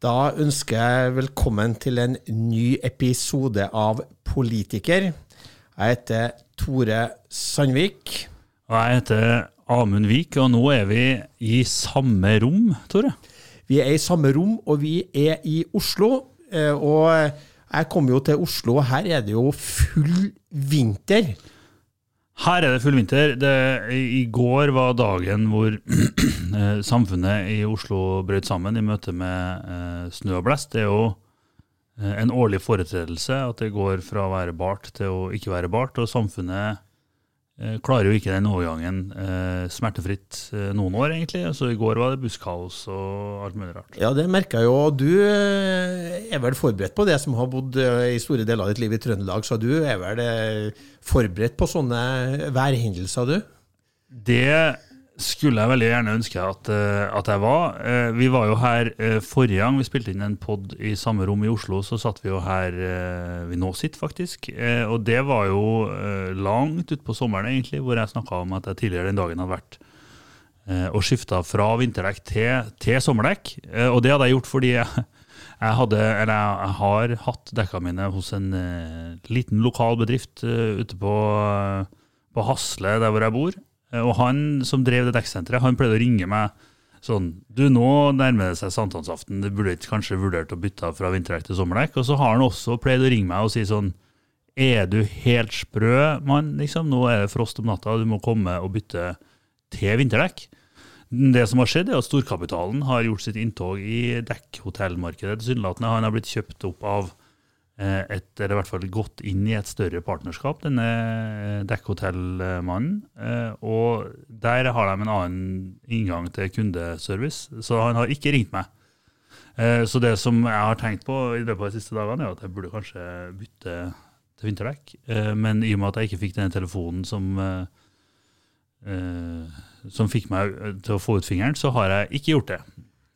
Da ønsker jeg velkommen til en ny episode av Politiker. Jeg heter Tore Sandvik. Og jeg heter Amund Vik, og nå er vi i samme rom, Tore. Vi er i samme rom, og vi er i Oslo. Eh, Og jeg kom jo til Oslo, og her er det jo full vinter. Her er det full vinter. Det, I går var dagen hvor eh, samfunnet i Oslo brøt sammen i møte med eh, snø og blest. Det er jo eh, en årlig foretredelse at det går fra å være bart til å ikke være bart. Og samfunnet klarer jo ikke den overgangen eh, smertefritt eh, noen år, egentlig. Så i går var det busskaos og alt mulig rart. Ja, det merka jeg jo. Du eh, er vel forberedt på det som har bodd eh, i store deler av ditt liv i Trøndelag, så du er vel eh, forberedt på sånne værhendelser, du? Det skulle jeg veldig gjerne ønske at, eh, at jeg var. Eh, Vi var jo her eh, forrige gang vi spilte inn en pod i samme rom i Oslo, så satt vi jo her vi nå sitter, faktisk. Og det var jo langt utpå sommeren, egentlig, hvor jeg snakka om at jeg tidligere den dagen hadde vært og skifta fra vinterdekk til, til sommerdekk. Og det hadde jeg gjort fordi jeg, jeg, hadde, jeg, jeg har hatt dekka mine hos en liten lokal bedrift ute på, på Hasle, der hvor jeg bor. Eh, Og han som drev det dekksenteret, han pleide å ringe meg sånn Du, nå nærmer det seg sankthansaften, du burde ikke kanskje vurdert å bytte fra vinterdekk til sommerdekk? Og så har han også pleid å ringe meg og si sånn Er du helt sprø, mann? Liksom, nå er det frost om natta, du må komme og bytte til vinterdekk. Det som har skjedd, er at storkapitalen har gjort sitt inntog i dekkhotellmarkedet. Tilsynelatende han har blitt kjøpt opp av et, eller i hvert fall gått inn i et større partnerskap, denne eh, dekkhotellmannen. Eh, Og der har de en annen inngang til kundeservice, så han har ikke ringt meg. Eh, Så det som jeg har tenkt på i løpet av de siste dagene, er at jeg burde kanskje bytte til vinterdekk. Eh, Men i og med at jeg ikke fikk denne telefonen som eh, eh, som fikk meg til å få ut fingeren, så har jeg ikke gjort det.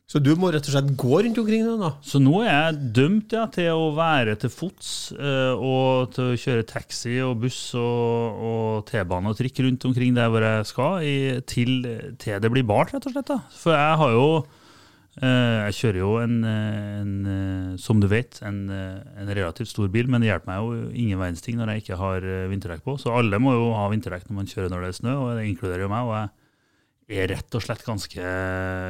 Så du må rett og slett gå rundt omkring da? Så nå er jeg dømt ja, til å være til fots eh, og til å kjøre taxi og buss og, og T-bane og trikk rundt omkring der hvor jeg skal, i, til, til det blir bart, rett og slett. da. For jeg har jo eh, Jeg kjører jo en, en eh, som du vet, en, en relativt stor bil, men det hjelper meg jo ingen verdens ting når jeg ikke har vinterdekk på. Så alle må jo ha vinterdekk når man kjører når det er snø, og det inkluderer jo meg. og jeg er rett og slett ganske,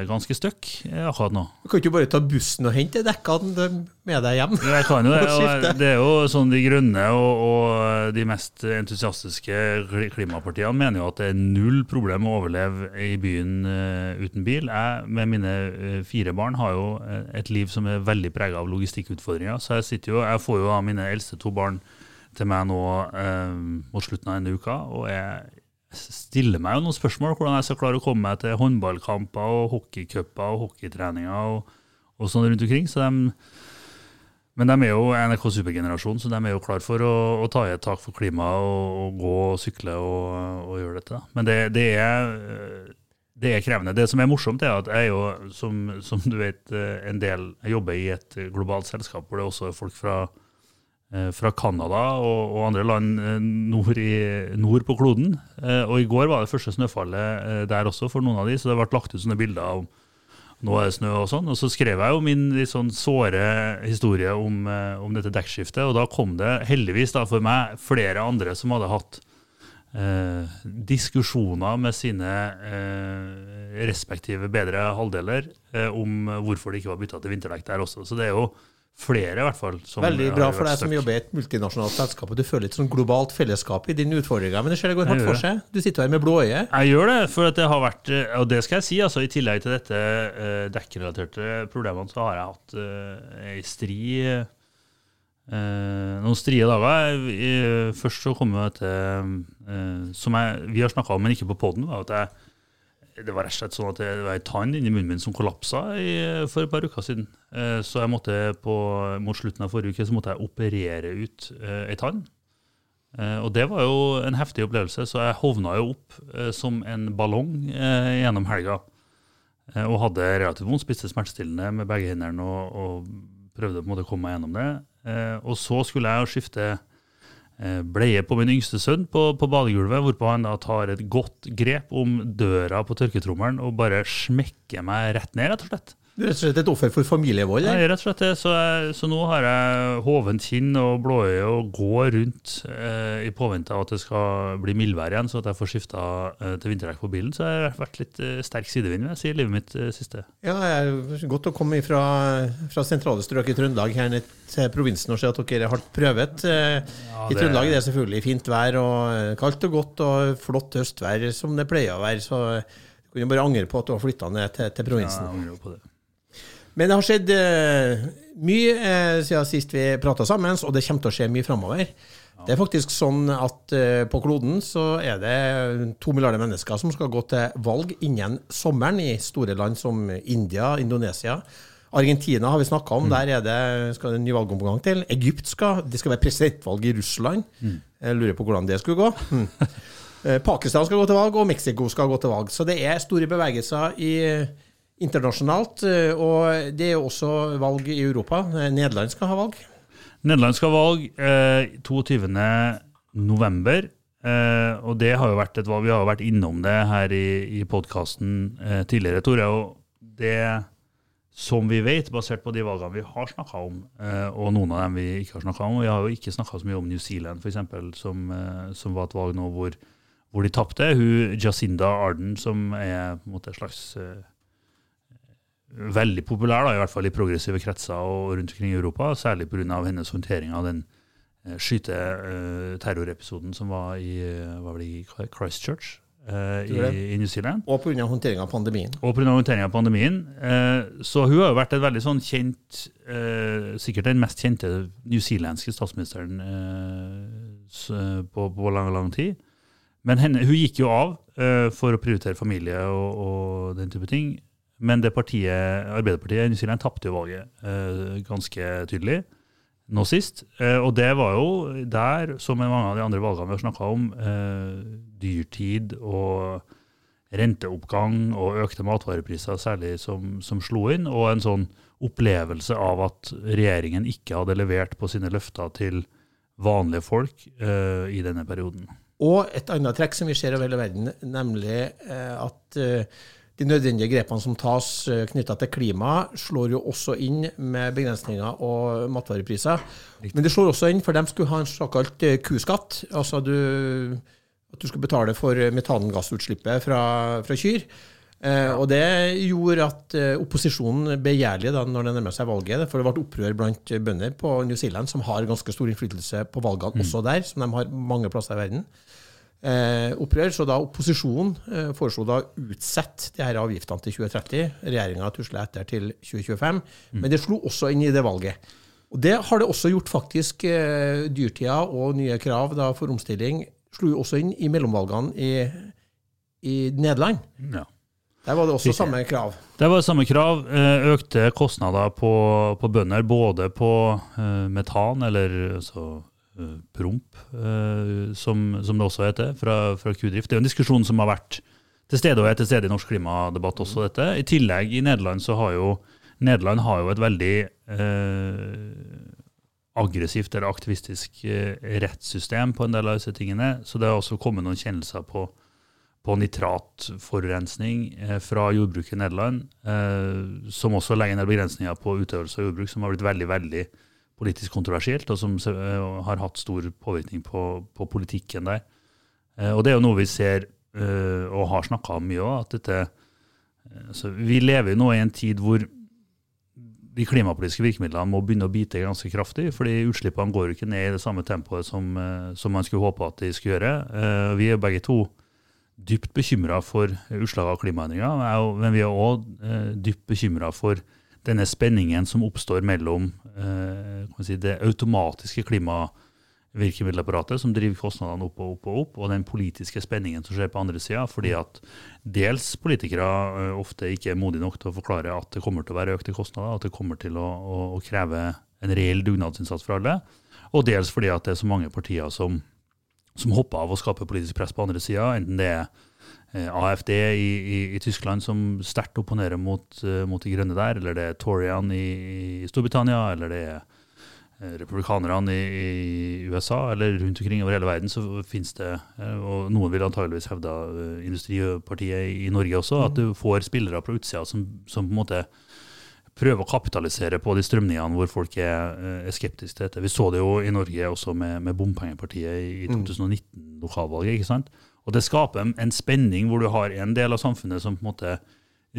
ganske støkk eh, akkurat nå. Du kan ikke bare ta bussen og hente dekkene med deg hjem? Jeg kan jo det. Det er jo sånn De grønne og, og de mest entusiastiske klimapartiene mener jo at det er null problem å overleve i byen eh, uten bil. Jeg med mine eh, fire barn har jo et liv som er veldig prega av logistikkutfordringer. Så jeg sitter jo, jeg får jo av mine eldste to barn til meg nå eh, mot slutten av denne uka, og jeg stiller meg jo noen spørsmål hvordan jeg skal klare å komme meg til håndballkamper og hockeycuper og hockeytreninger og, og sånn rundt omkring. Så de, men de er jo NRK Supergenerasjon, så de er jo klar for å, å ta i et tak for klimaet og, og gå og sykle og, og gjøre dette. Men det, det, er, øh, det er krevende. Det som er morsomt, er at jeg jo, som, som du vet, øh, en del Jeg jobber i et globalt selskap hvor det også er folk fra eh, fra Canada og, og andre land eh, nord, i, nord på kloden. Eh, Og i går var det første snøfallet eh, der også for noen av de, så det ble lagt ut sånne bilder om nå er det snø og sånn. Og så skrev jeg jo min litt sånn såre historie om, eh, om dette dekkskiftet, og da kom det heldigvis da for meg flere andre som hadde hatt eh, diskusjoner med sine eh, respektive bedre halvdeler eh, om hvorfor det ikke var bytta til vinterdekk der også. Så det er jo flere, i hvert fall. Som Veldig bra for deg som jobber i et multinasjonalt selskap, og du føler litt sånn globalt fellesskap i dine utfordringer. Men det ser det går hardt for seg. Du sitter her med blå øye. Jeg gjør det, for det har vært eh, Og det skal jeg si, altså i tillegg til dette eh, dekkrelaterte problemene, så har jeg hatt eh, ei stri eh, noen strie dager. Først så kom jeg til eh, Som jeg, vi har snakka om, men ikke på poden, at jeg det var rett og slett sånn at det var ei tann inni munnen min som kollapsa i, for et par uker siden. Eh, Så jeg måtte på, mot slutten av forrige uke så måtte jeg operere ut eh, ei tann. Eh, Og det var jo en heftig opplevelse, så jeg hovna jo opp eh, som en ballong eh, gjennom helga. Eh, og hadde relativt vondt, spiste smertestillende med begge hendene og, og prøvde på en måte å komme meg gjennom det. Og så skulle jeg jo skifte bleie på min yngste sønn på, på badegulvet, hvorpå han da tar et godt grep om døra på tørketrommelen og bare smekker meg rett ned, rett og slett. Rett og slett et offer for familievold? Eller? rett og slett det. Så, så nå har jeg hovent kinn og blåøye og går rundt eh, i påvente av at det skal bli mildvær igjen, så at jeg får skifta eh, til vinterdekk på bilen. Så jeg har vært litt eh, sterk sidevind vil jeg si, i livet mitt eh, siste. Ja, det er godt å komme fra, fra sentrale strøk i Trøndelag her ned til provinsen og se at dere har prøvet. Eh, Ja, I Trøndelag er det selvfølgelig fint vær og eh, kaldt og godt og flott høstvær som det pleier å være. Så du kunne bare angre på at du har flytta ned til, til Ja, jeg angrer på det. Men det har skjedd uh, mye uh, siden sist vi prata sammen, og det kommer til å skje mye framover. Det er faktisk sånn at uh, på kloden så er det to milliarder mennesker som skal gå til valg innen sommeren i store land som India, Indonesia. Argentina har vi snakka om, der er det, skal det en ny valgomgang til. Egypt skal Det skal være presidentvalg i Russland. Jeg lurer på hvordan det skulle gå. Eh, Pakistan skal gå til valg, og Mexico skal gå til valg. Så det er store bevegelser i internasjonalt. eh, Og det er jo også valg i Europa. Eh, Nederland skal ha valg. Nederland skal ha valg eh, 22. november. Eh, og det har jo vært et valg, Vi har jo vært innom det her i, i podkasten eh, tidligere, Tore. og det som vi vet, basert på de valgene vi har snakka om, eh, og noen av dem vi ikke har snakka om Vi har jo ikke snakka så mye om New Zealand, f.eks., som, som var et valg nå hvor, hvor de tapte. Jacinda Arden, som er på en måte slags eh, veldig populær, da, i hvert fall i progressive kretser og rundt omkring i Europa, særlig pga. hennes håndtering av den uh, skyteterrorepisoden som var i, eh, var i Christchurch Uh, i, i New Zealand. Og pga. håndteringa av pandemien. Og pga. håndteringen av pandemien. Uh, så hun har jo vært et veldig sånn kjent uh, Sikkert den mest kjente newzealandske statsministeren eh, på, på lang, lang tid. Men henne, hun gikk jo av eh, for å prioritere familie og, og den type ting. Men det partiet, Arbeiderpartiet New Zealand tapte jo valget eh, ganske tydelig nå sist. Eh, og det var jo der, som i mange av de andre valgene vi har snakka om, eh, dyrtid og renteoppgang og økte matvarepriser særlig som, som slo inn, og en sånn opplevelse av at regjeringen ikke hadde levert på sine løfter til vanlige folk eh, i denne perioden. Og et annet trekk som vi ser over hele verden, nemlig eh, at eh, de nødvendige grepene som tas eh, knytta til klima, slår jo også inn med begrensninger og matvarepriser. Men det slår også inn, for de skulle ha en såkalt eh, kuskatt. Altså du, at du skulle betale for metangassutslippet fra, fra kyr. Eh, og det gjorde at opposisjonen opposisjonen begjærlig da når det nærmer seg valget, for det ble opprør blant bønder på New Zealand, som har ganske stor innflytelse på valgene også der, som de har mange plasser i verden. Eh, opprør, så da Opposisjonen eh, foreslo da å utsette de her avgiftene til 2030. Regjeringa tusla etter til 2025. Men det slo også inn i det valget. Og Det har det også gjort, faktisk. Eh, dyrtida og nye krav da, for omstilling slo jo også inn i mellomvalgene i, i Nederland. Ja. Der var det også samme krav. Det var samme krav. eh, Økte kostnader på, på bønder, både på eh, metan, eller altså, promp, eh, som, som det også heter, fra, fra kudrift. Det er jo en diskusjon som har vært til stede og er til stede i norsk klimadebatt også, dette. I tillegg, i Nederland så har jo Nederland har jo et veldig eh, aggressivt eller aktivistisk eh, rettssystem på en del av disse tingene. Så det har også kommet noen kjennelser på, på nitratforurensning eh, fra jordbruket i Nederland, eh, som også legger ned begrensninger på utøvelse av jordbruk, som har blitt veldig veldig politisk kontroversielt, og som eh, har hatt stor påvirkning på, på politikken der. Eh, og det er jo noe vi ser eh, og har snakka om mye òg, at dette eh, så Vi lever jo nå i en tid hvor de klimapolitiske virkemidlene må begynne å bite ganske kraftig, fordi utslippene går jo ikke ned i det samme tempoet som, som man skulle håpe at de skulle gjøre. Vi er begge to dypt bekymra for utslag av klimaendringer, er men vi er òg dypt bekymra for denne spenningen som oppstår mellom eh, si, det automatiske klimavirkemiddelapparatet, som driver kostnadene opp og opp og opp, og den politiske spenningen som skjer på andre sida. Fordi at dels politikere eh, ofte ikke er modige nok til å forklare at det kommer til å være økte kostnader, at det kommer til å, å, å kreve en reell dugnadsinnsats fra alle. Og dels fordi at det er så mange partier som, som hopper av og skaper politisk press på andre sida, enten det er AFD i, i, i Tyskland som sterkt opponerer mot, eh, mot de grønne der, eller det er Torian i, i Storbritannia, eller det er eh, republikanerne i, USA eller rundt omkring over hele verden, så finnes det, eh, og noen vil antageligvis hevde eh, Industripartiet i Norge også, at du får spillere på utsida som, som, på en måte prøver å kapitalisere på de strømningene hvor folk er, er skeptiske til dette. Vi så det jo i Norge også med, med bompengepartiet i 2019-lokalvalget. ikke sant? Og det skaper en, en spenning hvor du har en del av samfunnet som på en måte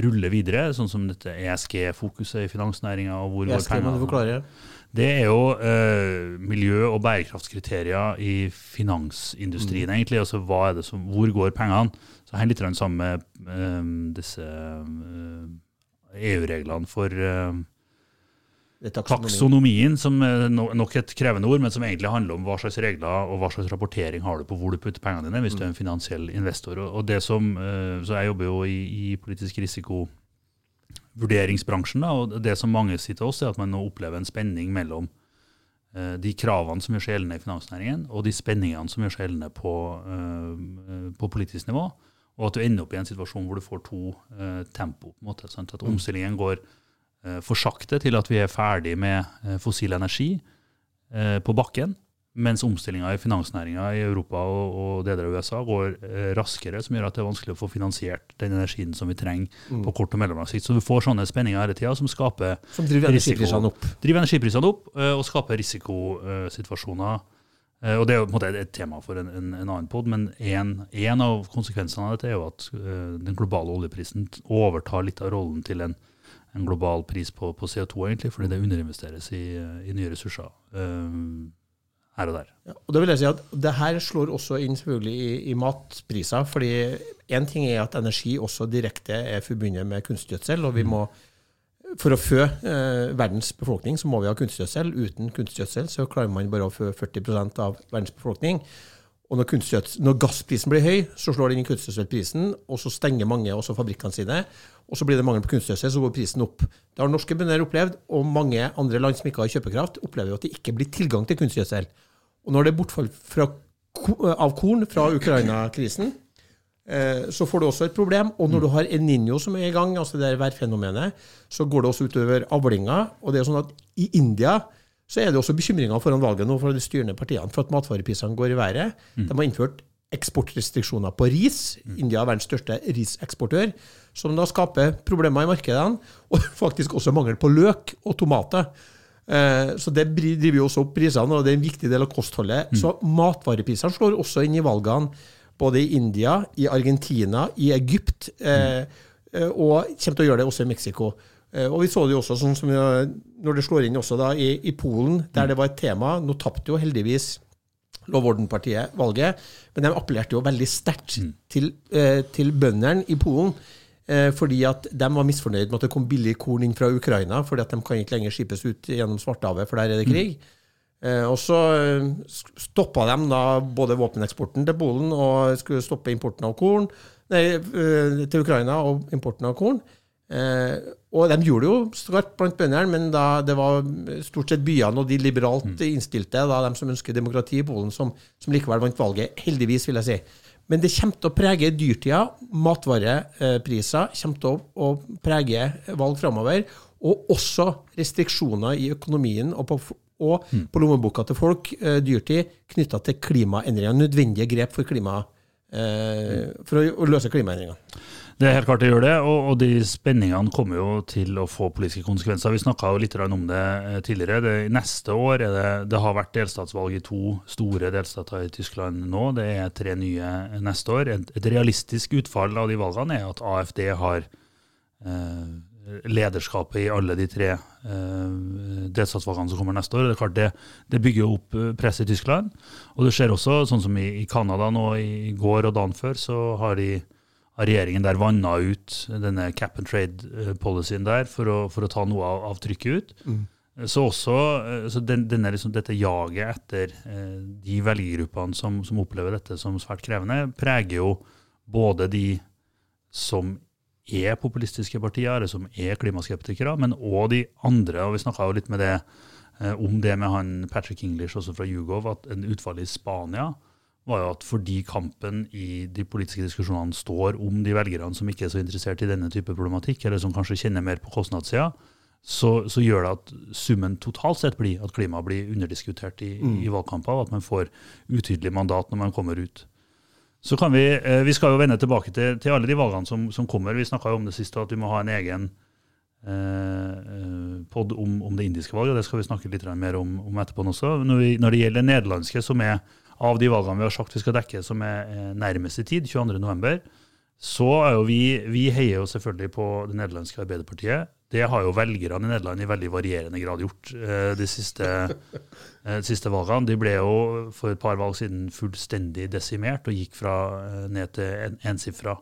ruller videre, sånn som dette ESG-fokuset i finansnæringa. ESG, må du forklare. Det er jo eh, miljø- og bærekraftskriterier i finansindustrien, mm. egentlig. Altså er som, hvor går pengene? Så henger litt sammen med eh, disse eh, EU-reglene for eh, taksonomien, som er nok et krevende ord, men som egentlig handler om hva slags regler og hva slags rapportering har du på hvor du putter pengene dine hvis du er en finansiell investor. Og det som, eh, så Jeg jobber jo i, i politisk risikovurderingsbransjen, og det som mange sier til oss, er at man nå opplever en spenning mellom eh, de kravene som gjør seg gjeldende i finansnæringen, og de spenningene som gjør seg gjeldende på, uh, på, politisk nivå. Og at du ender opp i en situasjon hvor du får to tempo. på en måte, sant? At omstillingen går Eh, for sakte til at vi er ferdig med eh, fossil energi eh, på bakken, mens omstillinga i finansnæringa i Europa og, og deler av USA går raskere, som gjør at det er vanskelig å få finansiert den energien som vi trenger mm. på kort og mellomlang sikt. Så du får sånne spenninger hele tida som skaper Som driver energiprisene opp. Driver energiprisene opp og skaper risikosituasjoner. Og Det er jo på en måte et tema for en, en, en annen pod, men en, av konsekvensene av dette er jo at den globale oljeprisen overtar litt av rollen til en en global pris på, på CO2, egentlig, fordi det underinvesteres i, i nye ressurser um, her og der. Ja, og da vil jeg si at Det her slår også inn selvfølgelig i, i matpriser. fordi Én ting er at energi også direkte er forbundet med kunstgjødsel. og vi mm. må for å fø eh, verdens befolkning så må vi ha kunstgjødsel. Uten kunstgjødsel så klarer man bare å fø 40 av verdens befolkning. Og når, når, gassprisen blir høy, så slår den inn kunstgjødselprisen, og så stenger mange også fabrikkene sine. Og så blir det mangel på kunstgjødsel, så går prisen opp. Det har norske bønder opplevd, og mange andre land som ikke har kjøpekraft, opplever jo at det ikke blir tilgang til kunstgjødsel. Og når det er bortfall fra, av korn fra Ukraina-krisen, eh, så får du også et problem. Og når du har El Niño som er i gang, altså det værfenomenet, så går det også utover avlinga. Og det er sånn at i India så er det også bekymringer foran valget nå fra de styrende partiene for at matvareprisene går i været. De har innført eksportrestriksjoner på ris. Mm. India er verdens største riseksportør, som da skaper problemer i markedene. Og faktisk også mangel på løk og tomater. Eh, så det driver jo også opp prisene, og det er en viktig del av kostholdet. Mm. Så matvareprisene slår også inn i valgene både i India, i Argentina, i Egypt, eh, mm. og kommer til å gjøre det også i Mexico. Eh, og vi så det jo også sånn som når det slår inn også da i, i Polen, der mm. det var et tema. Nå tapte jo heldigvis Lov Orden-partiet valget, men de appellerte jo veldig sterkt mm. til, eh, til bøndene i Polen. Eh, fordi at de var misfornøyd med at det kom billig korn inn fra Ukraina, fordi at de kan ikke lenger skipes ut gjennom Svartehavet, for der er det krig. Mm. Eh, og så eh, stoppa de da både våpeneksporten til Polen og skulle stoppe importen av korn nei, eh, til Ukraina og importen av korn. Eh, og de gjorde det jo skarpt blant bøndene, men da det var stort sett byene og de liberalt mm. innstilte, da, de som ønsker demokrati i Polen, som, som, likevel vant valget. Heldigvis, vil jeg si. Men det kommer til å prege dyrtida. Matvarepriser kommer til å, prege valg framover. Og også restriksjoner i økonomien og på, og mm. på lommeboka til folk, eh, dyrtid, knytta til klimaendringer. Nødvendige grep for, klima, eh, for å løse klimaendringene. Det er helt klart det gjør det, og, og, de spenningene kommer jo til å få politiske konsekvenser. Vi snakka litt om det eh, tidligere. Det, neste år er det, det har vært delstatsvalg i to store delstater i Tyskland nå. Det er tre nye neste år. Et, et realistisk utfall av de valgene er at AFD har eh, lederskapet i alle de tre eh, delstatsvalgene som kommer neste år. Det er klart det, det bygger opp eh, press i Tyskland. Og det skjer også, sånn som i Canada nå i går og dagen før, så har de har regjeringen der vanna ut denne cap and trade-policyen der for å, for å, ta noe av, av trykket ut. Mm. Så også eh, så den, denne, liksom, dette jaget etter eh, de velgergruppene som, som, opplever dette som svært krevende, preger jo både de som er populistiske partier, eller som er klimaskeptikere, men òg de andre. og Vi snakka jo litt med det, eh, om det med han Patrick English også fra Jugov, at en utfall i Spania var jo at fordi kampen i de politiske diskusjonene står om de velgerne som ikke er så interessert i denne type problematikk, eller som kanskje kjenner mer på kostnadssida, så, så, gjør det at summen totalt sett blir at klima blir underdiskutert i, mm. i valgkamper, og at man får utydelig mandat når man kommer ut. Så kan Vi eh, vi skal jo vende tilbake til, til alle de valgene som, som kommer. Vi snakka om det siste, at vi må ha en egen eh, pod om, om, det indiske valget. og Det skal vi snakke litt mer om, om etterpå også. Når, vi, når, det gjelder det nederlandske, som er av de valgene vi har sagt vi skal dekke, som er nærmest i tid, 22.11., så er jo vi, vi heier jo selvfølgelig på det nederlandske Arbeiderpartiet. Det har jo velgerne i Nederland i veldig varierende grad gjort eh, de siste, eh, siste, valgene. De ble jo for et par valg siden fullstendig desimert og gikk fra eh, ned til en ensifra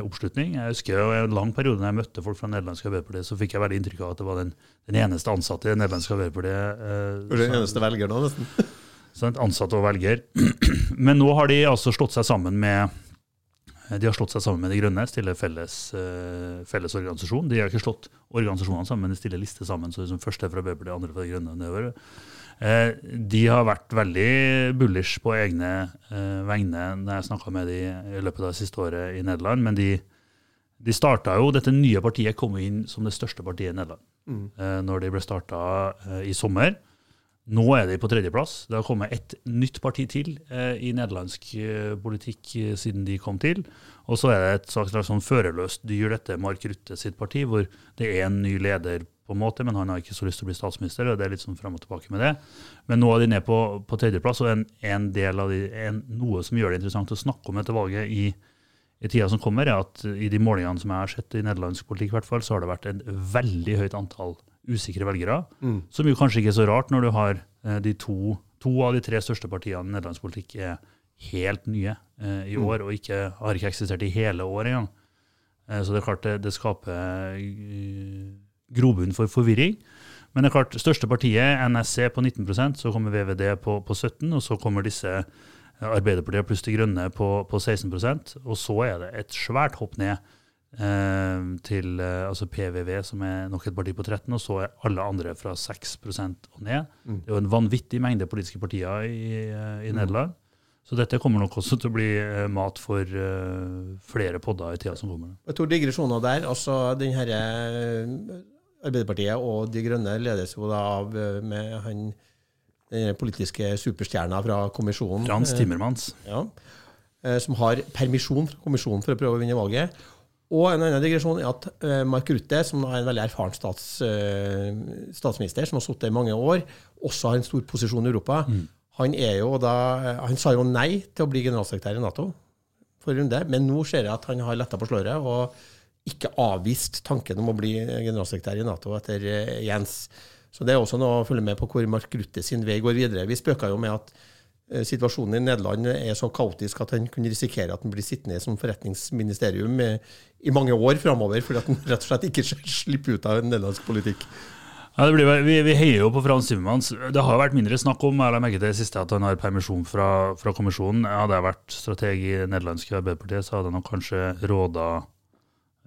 oppslutning. Jeg husker jo en lang periode da jeg møtte folk fra nederlandske Arbeiderpartiet, så fikk jeg veldig inntrykk av at det var den, den eneste ansatte i det nederlandske Arbeiderpartiet. Eh, den eneste velger nå, nesten. Sånn, ansatt og velger. Men nå har de altså slått seg sammen med Eh, de har slått seg sammen med De Grønne, stiller felles, uh, felles organisasjon. De har ikke slått organisasjonene sammen, men de stiller liste sammen. så liksom Første fra Arbeiderpartiet, andre fra De Grønne nedover. Uh, de har vært veldig bullish på egne uh, vegne når jeg snakka med dem i løpet av det siste året i Nederland. Men de, de starta jo, dette nye partiet kom inn som det største partiet i Nederland mm. når de ble starta i sommer. Nå er de på tredjeplass. Det har kommet et nytt parti til eh, i nederlandsk eh, politikk eh, siden de kom til. Og så er det et slags, sånn førerløst dyr, dette Mark Rutte sitt parti, hvor det er en ny leder, på en måte, men han har ikke så lyst til å bli statsminister. og Det er litt sånn frem og tilbake med det. Men nå er de ned på, på tredjeplass, og en, en del av de, en, noe som gjør det interessant å snakke om dette valget i, i tida som kommer, er at i de målingene som jeg har sett i nederlandsk politikk, i hvert fall, så har det vært en veldig høyt antall usikre velgere. Mm. Som jo kanskje ikke er så rart når du har eh, de to, to av de tre største partiene i nederlandsk politikk er helt nye eh, i mm. år, og ikke, har ikke eksistert i hele år engang. Eh, så det er klart det, det skaper uh, grobunn for forvirring. Men det er klart, største partiet, NSC på 19% så kommer VVD på, på 17 og så kommer disse Arbeiderpartiet pluss De Grønne på, på 16% og så er det et svært hopp ned Eh, til eh, altså PVV, som er nok et parti på 13, og så er alle andre fra 6 og ned. Mm. Det er jo en vanvittig mengde politiske partier i, i Nederland. mm. Nederland. Så dette kommer nok også til å bli mat for uh, flere podder i tida som kommer. Jeg tror digresjoner der. altså den herre Arbeiderpartiet og De Grønne ledes jo da av med han den politiske superstjerna fra kommisjonen. Frans Timmermans. Ja, som har permisjon fra kommisjonen for å prøve å vinne valget. Og en annen digresjon er at uh, Mark Rutte, som er en veldig erfaren stats, uh, statsminister, som har sittet i mange år, også har en stor posisjon i Europa. Mm. Han, da, han, sa jo nei til å bli generalsekretær i Nato for runde, men nå ser jeg at han har letta på sløret og ikke avvist tanken om å bli generalsekretær i Nato etter Jens. Så det er også noe å følge med på hvor Mark Rutte sin vei går videre. Vi spøka jo med at Eh, situasjonen i Nederland er så kaotisk at han kunne risikere at han blir sittende som forretningsministerium i mange år framover, fordi at han rett og slett ikke slipper ut av nederlandsk politikk. Ja, blir, vi, vi, heier jo på Frans Timmermans. Det har vært mindre snakk om jeg det siste, at han har permisjon fra, fra kommisjonen. Hadde jeg vært strateg i nederlandske Arbeiderpartiet, så hadde nok kanskje råda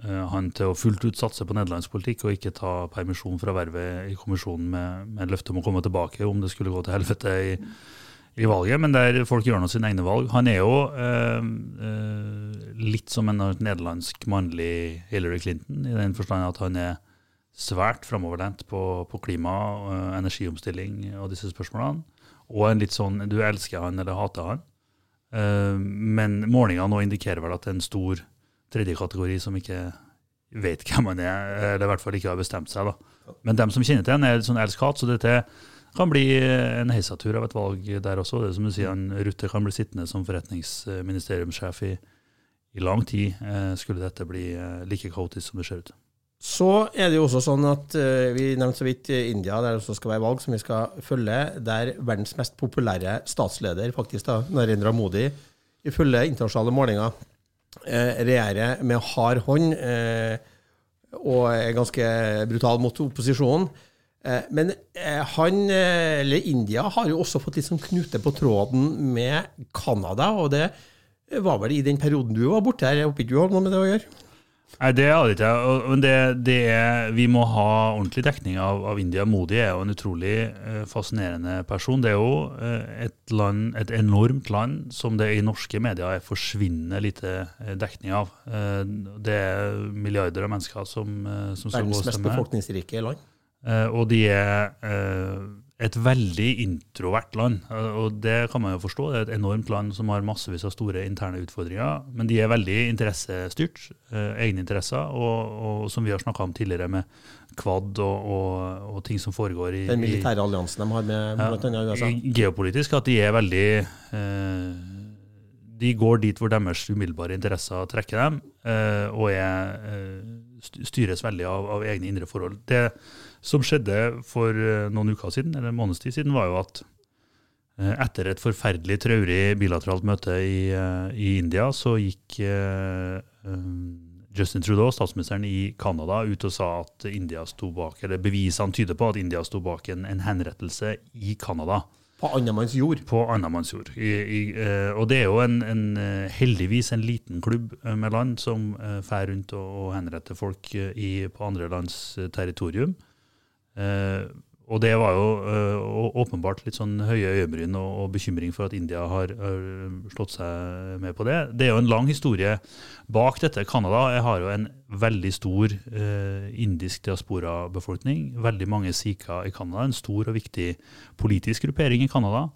eh, han til å fullt ut satse på nederlandsk politikk og ikke ta permisjon fra vervet i kommisjonen med, med løfte om å komme tilbake om det skulle gå til helvete i i valget, men der folk gjør nå sine egne valg. Han er jo eh, eh, litt som en nederlandsk mannlig Hillary Clinton, i den forstand at han er svært framoverlent på, på klima, og energiomstilling og disse spørsmålene. Og en litt sånn du elsker han eller hater han. Eh, men målingene nå indikerer vel at det er en stor tredje kategori som ikke vet hvem han er, eller i hvert fall ikke har bestemt seg. da. Men dem som kjenner til han er sånn elsk-hat. så dette er kan bli en heisatur av et valg der også. Det som du sier, han, Rutte kan bli sittende som forretningsministeriumssjef i, i lang tid, eh, skulle dette bli eh, like kaotisk som det ser ut. Så er det jo også sånn at uh, Vi nevnte så vidt India, der det også skal være valg som vi skal følge. Der verdens mest populære statsleder, faktisk da, Narendra Modi, ifølge internasjonale målinger regjerer med hard hånd og er ganske brutal mot opposisjonen. Eh, men eh, han, eh, eller India, har jo også fått litt sånn knute på tråden med Canada. Og det var vel i den perioden du var borte her. Jeg håper ikke du har noe med det å gjøre? Nei, det hadde ikke. Men det, det er, vi må ha ordentlig dekning av, av, India. Modi er jo en utrolig fascinerende person. Det er jo et, land, et enormt land som det i norske medier er forsvinnende lite dekning av. Det er milliarder av mennesker som, som skal gå og stemme. Verdens mest befolkningsrike land? Eh, og de er eh, et veldig introvert land. Eh, og det kan man jo forstå. Det er et enormt land som har massevis av store interne utfordringer. Men de er veldig interessestyrt. Eh, egne interesser. Og, og, som vi har snakka om tidligere, med Kvad og, og, og, ting som foregår i Den militære alliansen de har med ja, bl.a. USA? Geopolitisk, at de er veldig eh, De går dit hvor deres umiddelbare interesser trekker dem, eh, og er, styres veldig av, av egne indre forhold. Det som skjedde for eh, noen uker siden, eller en måneds tid siden, var jo at eh, etter et forferdelig traurig bilateralt møte i, eh, i India, så gikk Justin Trudeau, statsministeren i Canada, ut og sa at India sto bak, eller bevisene tyder på at India sto bak en, en henrettelse i Canada. På annenmanns jord? På annenmanns jord. I, i, og det er jo en, en, heldigvis en liten klubb med land som uh, fer rundt og, og henretter folk i, på andre lands territorium. Eh, og det var jo uh, åpenbart litt sånn høye øyebryn og, og, bekymring for at India har, har, slått seg med på det. Det er jo en lang historie bak dette. Canada har jo en veldig stor indisk diasporabefolkning. Veldig mange sikher i Canada. En stor og viktig politisk gruppering i Canada.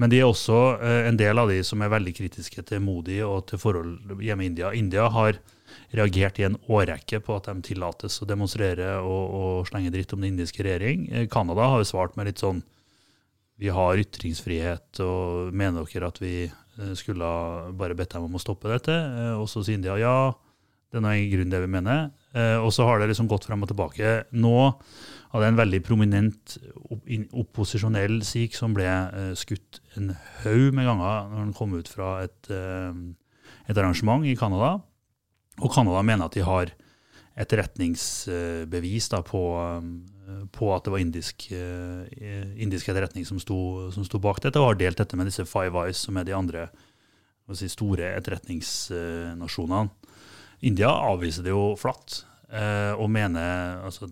Men de er også uh, en del av de som er veldig kritiske til Modi og til forhold hjemme i India. India har reagert i en årrekke på at de tillates å demonstrere og, og slenge dritt om den indiske regjering. Eh, Canada har jo svart med litt sånn Vi har ytringsfrihet, og mener dere at vi eh, skulle bare bedt dem om å stoppe dette? Eh, og så sier India ja, det er en grunn det vi mener. Og så har det liksom gått frem og tilbake. Nå hadde en veldig prominent opposisjonell sikh som ble skutt en haug med ganger når han kom ut fra et, et arrangement i Canada. Og Canada mener at de har etterretningsbevis da, på, um, på, at det var indisk, indisk etterretning som sto, som sto, bak dette, og har delt dette med disse Five Eyes, som er de andre si, store etterretningsnasjonene. India avviser det jo flatt og mener, altså,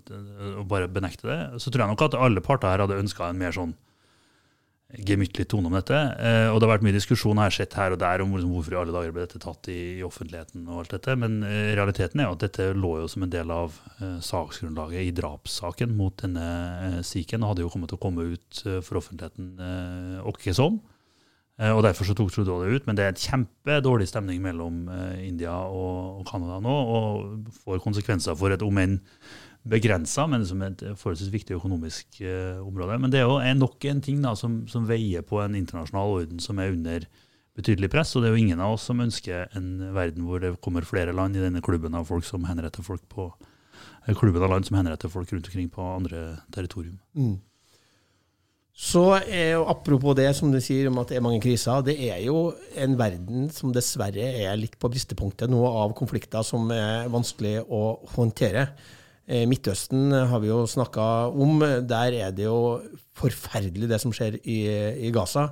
og bare benekter det. Så tror jeg nok at alle parter her hadde ønska en mer sånn gemyttlig tone om dette. Eh, og det har vært mye diskusjon her, sett her og der om liksom, hvorfor i alle dager ble dette tatt i, offentligheten. og alt dette, Men eh, realiteten er jo at dette lå jo som en del av eh, saksgrunnlaget i drapssaken mot denne eh, sikhen, og hadde jo kommet til å komme ut eh, for offentligheten eh, åkke som. Eh, og Derfor så tok Trudeau det ut. Men det er en kjempedårlig stemning mellom India og, Canada nå, og får konsekvenser for et om enn begrensa, men som et forholdsvis viktig økonomisk uh, område. Men det er jo nok en ting da, som, som, veier på en internasjonal orden som er under betydelig press. Og det er jo ingen av oss som ønsker en verden hvor det kommer flere land i denne klubben av folk som henretter folk på eh, klubben av land som henretter folk rundt omkring på andre territorium. Mm. Så jo, Apropos det som du sier om at det er mange kriser. Det er jo en verden som dessverre er litt på bristepunktet nå av konflikter som er vanskelig å håndtere. Eh, Midtøsten har vi jo snakka om. Der er det jo forferdelig det som skjer i, i Gaza.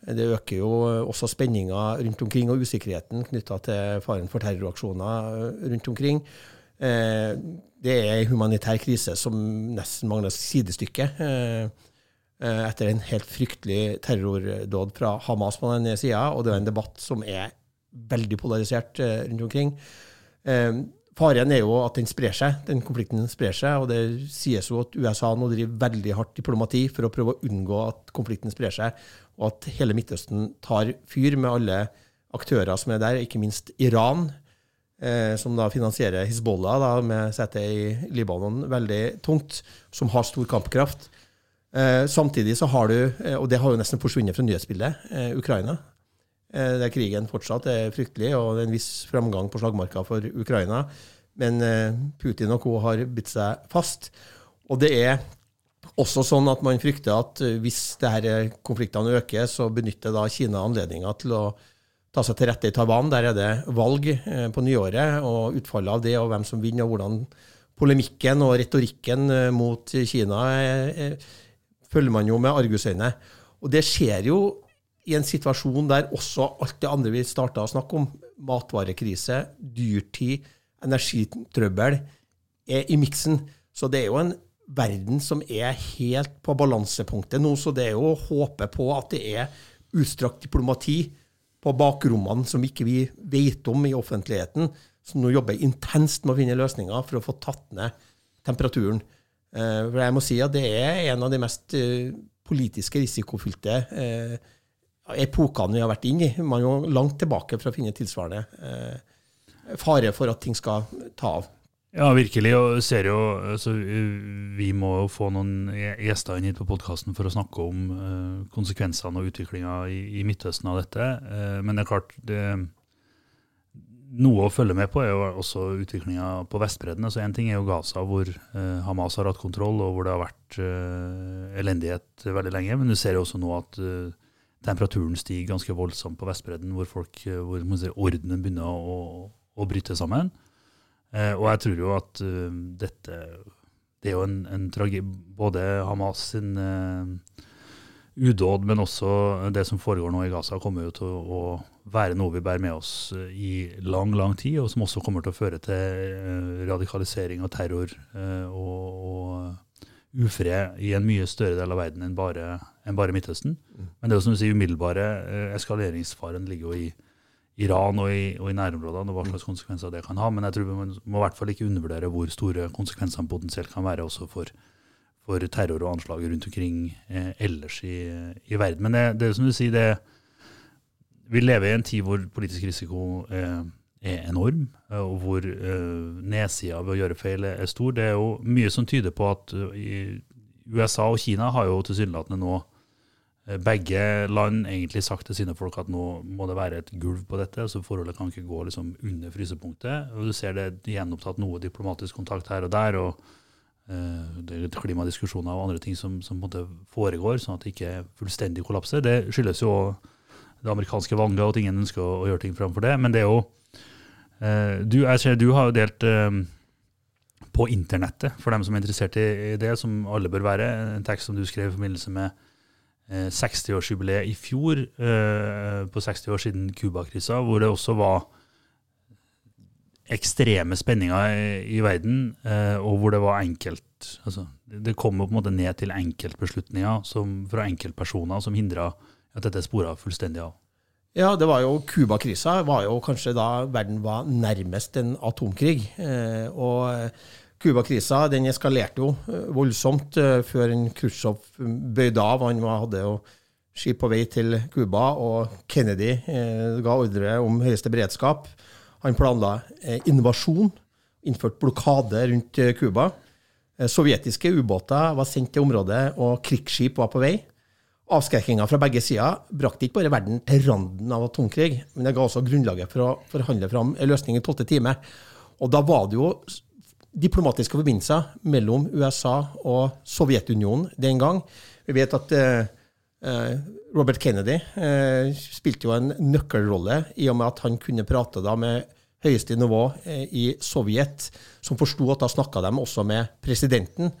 Det øker jo også spenninga rundt omkring og usikkerheten knytta til faren for terroraksjoner rundt omkring. Eh, det er en humanitær krise som nesten mangler sidestykke. Eh, etter en helt fryktelig terrordåd fra Hamas på den sida, og det er en debatt som er veldig polarisert rundt omkring. Faren er jo at den sprer seg, den konflikten sprer seg. og Det sies jo at USA nå driver veldig hardt diplomati for å prøve å unngå at konflikten sprer seg, og at hele Midtøsten tar fyr med alle aktører som er der, ikke minst Iran, eh, som da finansierer Hizbollah da, med sete i Libanon veldig tungt, som har stor kampkraft. Eh, samtidig så har du, eh, og det har jo nesten forsvunnet fra nyhetsbildet, eh, Ukraina. Der krigen fortsatt er fryktelig, og det er en viss framgang på slagmarka for Ukraina. Men Putin og co. har bitt seg fast. Og det er også sånn at man frykter at hvis disse konfliktene øker, så benytter da Kina anledninga til å ta seg til rette i Taiwan. Der er det valg på nyåret, og utfallet av det, og hvem som vinner, og hvordan polemikken og retorikken mot Kina følger man jo med argusøyne. Og det skjer jo i en situasjon der også alt det andre vi starta å snakke om, matvarekrise, dyrtid, energitrøbbel, er i miksen. Så det er jo en verden som er helt på balansepunktet nå. Så det er jo å håpe på at det er utstrakt diplomati på bakrommene som ikke vi vet om i offentligheten, som nå jobber intenst med å finne løsninger for å få tatt ned temperaturen. Eh, for jeg må si at det er en av de mest eh, politiske risikofylte eh, epokene vi har vært inne i. Man er jo langt tilbake for å finne tilsvarende fare for at ting skal ta av. Ja, virkelig. Og ser jo, altså, vi må jo få noen gjester inn hit på podkasten for å snakke om konsekvensene og utviklinga i, Midtøsten av dette. Men det er klart det, Noe å følge med på er jo også utviklinga på Vestbredden. Altså Én ting er jo Gaza, hvor eh, Hamas har hatt kontroll, og hvor det har vært elendighet veldig lenge. Men du ser jo også nå at temperaturen stiger ganske voldsomt på Vestbredden, hvor, folk, hvor si, ordenen begynner å, å bryte sammen. Eh, og jeg tror jo at uh, dette Det er jo en, en tragi... Både Hamas sin udåd, men også det som foregår nå i Gaza, kommer jo til å, å være noe vi bærer med oss i lang, lang tid, og som også kommer til å føre til uh, radikalisering og terror og, og ufred i en mye større del av verden enn bare, enn bare Midtøsten. Mm. Men det er jo som du sier, umiddelbare eskaleringsfaren ligger jo i Iran og i, og i, nærområdene, og hva slags konsekvenser det kan ha. Men jeg tror vi må, i hvert fall ikke undervurdere hvor store konsekvensene potensielt kan være også for, for terror og anslag rundt omkring eh, ellers i, i, verden. Men det, det er som du sier, det, vi lever i en tid hvor politisk risiko eh, er enorm, eh, og hvor eh, nedsida ved å gjøre feil er stor. Det er jo mye som tyder på at uh, USA og Kina har jo tilsynelatende nå Eh, begge land egentlig sagt til sine folk at nå må det være et gulv på dette, så forholdet kan ikke gå liksom under frysepunktet. Og Du ser det gjenopptatt noe diplomatisk kontakt her og der, og uh, det er klimadiskusjoner og andre ting som, som foregår, sånn at det ikke fullstendig kollapser. Det skyldes jo det amerikanske valget, og at ingen ønsker å, å, gjøre ting framfor det. Men det er jo eh, du, jeg ser, du har jo delt eh, på internettet, for dem som er interessert i, i det, som alle bør være, en tekst som du skrev i forbindelse med 60-årsjubileet eh, i fjor, eh, på 60 år siden Cuba-krisa, hvor det også var ekstreme spenninger i, i verden, eh, og hvor det var enkelt altså, Det kom jo på en måte ned til enkeltbeslutninger som, fra enkeltpersoner som hindra at dette spora fullstendig av. Ja, det var jo Cuba-krisa var jo kanskje da verden var nærmest en atomkrig. Eh, og Cuba-krisa den eskalerte jo eh, voldsomt før Khrusjtsjov bøyde av. Han hadde jo skip på vei til Cuba, og Kennedy ga ordre om høyeste beredskap. Han planla invasjon, innførte blokade rundt Cuba. Sovjetiske ubåter var sendt til området, og krigsskip var på vei. Avskrekkinga fra begge sider brakte ikke bare verden til randen av atomkrig, men det ga også grunnlaget for å forhandle fram en løsning i tolvte time. Og da var det jo diplomatiske forbindelser mellom USA og Sovjetunionen den gang. Vi vet at eh, eh, Robert Kennedy eh, spilte jo en nøkkelrolle i og med at han kunne prate da med høyeste nivå eh, i Sovjet, som forsto at da snakka de også med presidenten.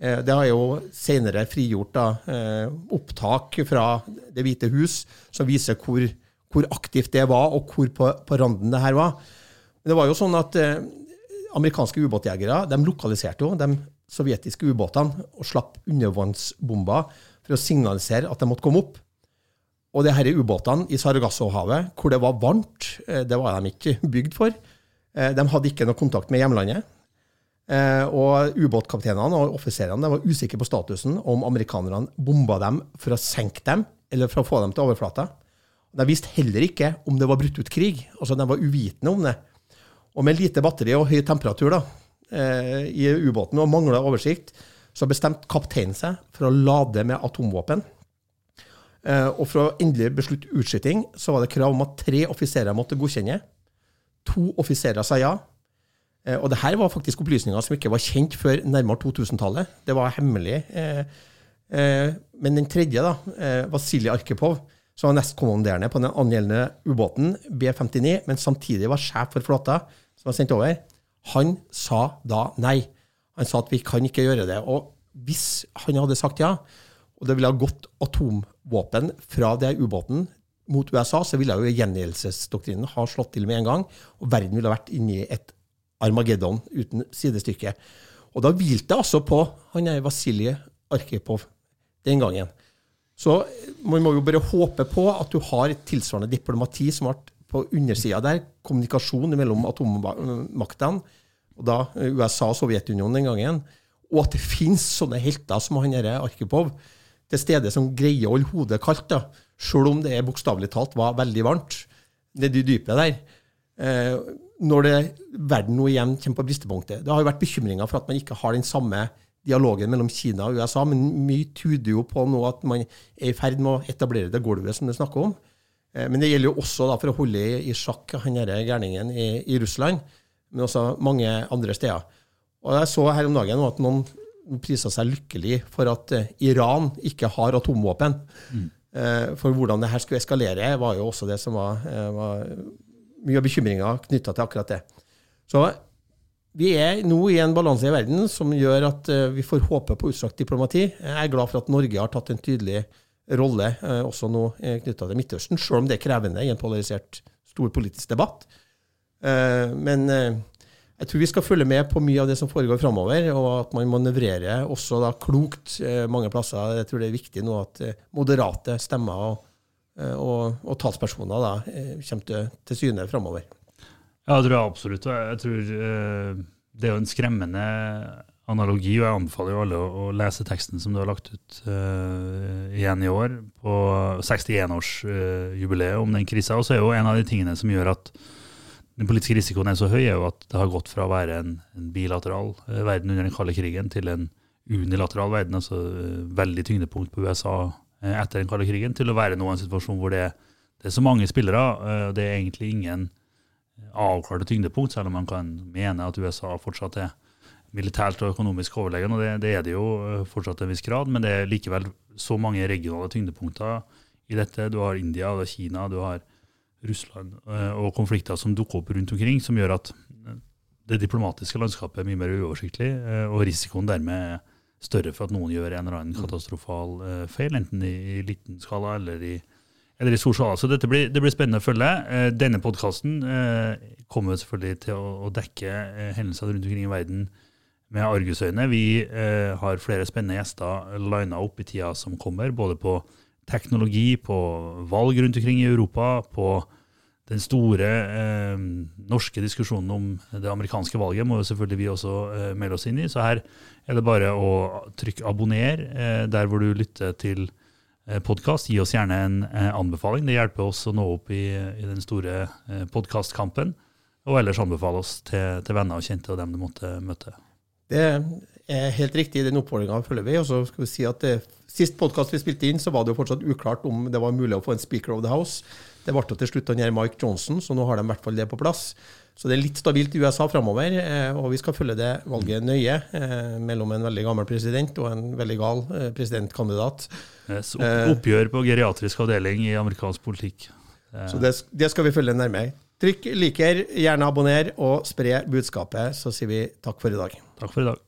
Eh, det har jo senere frigjort da, eh, opptak fra Det hvite hus som viser hvor, hvor aktivt det var, og hvor på, på randen det her var. Men det var jo sånn at amerikanske ubåtjegere de lokaliserte jo de sovjetiske ubåtene og slapp undervannsbomber for å signalisere at de måtte komme opp. Og det disse ubåtene i Sargassohavet, hvor det var varmt, eh, det var de ikke bygd for. Eh, de hadde ikke noe kontakt med hjemlandet. Eh, og ubåtkapteinene og offiserene var usikre på statusen om amerikanerne bomba dem for å senke dem eller for å få dem til overflata. De visste heller ikke om det var brutt ut krig. altså De var uvitende om det. Og med lite batteri og høy temperatur da, eh, i ubåten og mangla oversikt, så bestemte kapteinen seg for å lade med atomvåpen. Eh, og for å endelig beslutte utskyting så var det krav om at tre offiserer måtte godkjenne. To offiserer sa ja. Eh, og det her var faktisk opplysninger som ikke var kjent før nærmere 2000-tallet. Det var hemmelig. Men den tredje, da, Vasilij Arkipov, som var nestkommanderende på den angjeldende ubåten, B-59, men samtidig var sjef for flåta, som var sendt over, han sa da nei. Han sa at vi kan ikke gjøre det. Og hvis han hadde sagt ja, og det ville ha gått atomvåpen fra den ubåten mot USA, så ville jo gjengjeldelsesdoktrinen ha slått til med en gang, og verden ville ha vært inne i et Armageddon uten sidestykke. Og da hvilte det altså på han er Vasilij Arkipov den gangen. Så man må jo bare håpe på at du har et tilsvarende diplomati som ble på undersida der, kommunikasjon mellom atommaktene, og da USA og Sovjetunionen den gangen, og at det finnes sånne helter som han derre Arkipov til stede som greier å holde hodet kaldt, da, sjøl om det bokstavelig talt var veldig varmt nedi dypet der. Eh, når det, verden nå igjen kommer på bristepunktet. Det har jo vært bekymringer for at man ikke har den samme dialogen mellom Kina og USA, men mye tyder jo på nå at man er i ferd med å etablere det gulvet som det snakker om. Eh, men det gjelder jo også da, for å holde i sjakk han gærningen i, i, Russland, men også mange andre steder. Og Jeg så her om dagen at noen prisa seg lykkelig for at eh, Iran ikke har atomvåpen. Mm. For hvordan det her skulle eskalere, var jo også det som var, var mye av bekymringa knytta til akkurat det. Så vi er nå i en balanse i verden som gjør at uh, vi får håpe på utstrakt diplomati. Jeg er glad for at Norge har tatt en tydelig rolle uh, også nå uh, knytta til Midtøsten, selv om det er krevende i en polarisert stor politisk debatt. Men jeg tror vi skal følge med på mye av det som foregår framover, og at man manøvrerer også da klokt mange plasser. Jeg tror det er viktig nå at moderate stemmer og Eh, og, og talspersoner da, eh, kommer til, til syne framover. Ja, det tror jeg absolutt. Jeg tror eh, det er jo en skremmende analogi, og jeg anbefaler jo alle å, lese teksten som du har lagt ut uh, igjen i år, på 61-årsjubileet uh, om den krisa. Og så er jo en av de tingene som gjør at den politiske risikoen er så høy, er jo at det har gått fra å være en, en bilateral uh, verden under den kalde krigen til en unilateral verden, altså veldig tyngdepunkt på USA Eh, etter den kalde krigen, til å være nå en situasjon hvor det, det, er så mange spillere, eh, og det er egentlig ingen avklarte tyngdepunkt, selv om man kan mene at USA fortsatt er militært og økonomisk overlegen, og det, det, er det jo eh, fortsatt til en viss grad, men det er likevel så mange regionale tyngdepunkter i dette. Du har India, du har Kina, du har Russland og konflikter som dukker opp rundt omkring, som gjør at det diplomatiske landskapet er mye mer uoversiktlig, og risikoen dermed er større for at noen gjør en eller annen katastrofal uh, feil, enten i, i, liten skala eller i, eller i stor skala. Så dette blir, det blir spennende å følge. Uh, denne podkasten uh, kommer selvfølgelig til å, å dekke hendelser rundt omkring i verden med argusøyne. Vi har flere spennende gjester lina opp i tida som kommer, både på teknologi, på valg rundt omkring i Europa, på den store eh, norske diskusjonen om det amerikanske valget må jo selvfølgelig vi også eh, melde oss inn i. Så her er det bare å trykke abonner eh, der hvor du lytter til eh, podkast. Gi oss gjerne en eh, anbefaling. Det hjelper oss å nå opp i, i den store eh, podkastkampen. Og ellers anbefale oss til, til, venner og kjente og dem du måtte møte. Det er helt riktig. Den oppfordringa følger vi. Og så skal vi si at det, Sist podkast vi spilte inn, så var det jo fortsatt uklart om det var mulig å få en Speaker of the House. Det ble til slutt han Mike Johnson, så nå har de i hvert fall det på plass. Så det er litt stabilt i USA framover, eh, og vi skal følge det valget nøye eh, mellom en veldig gammel president og en veldig gal eh, presidentkandidat. Yes, oppgjør på geriatrisk avdeling i amerikansk politikk. Så det, det skal vi følge nærmere. Trykk liker, gjerne abonner, og spre budskapet. Så sier vi takk for i dag. Takk for i dag.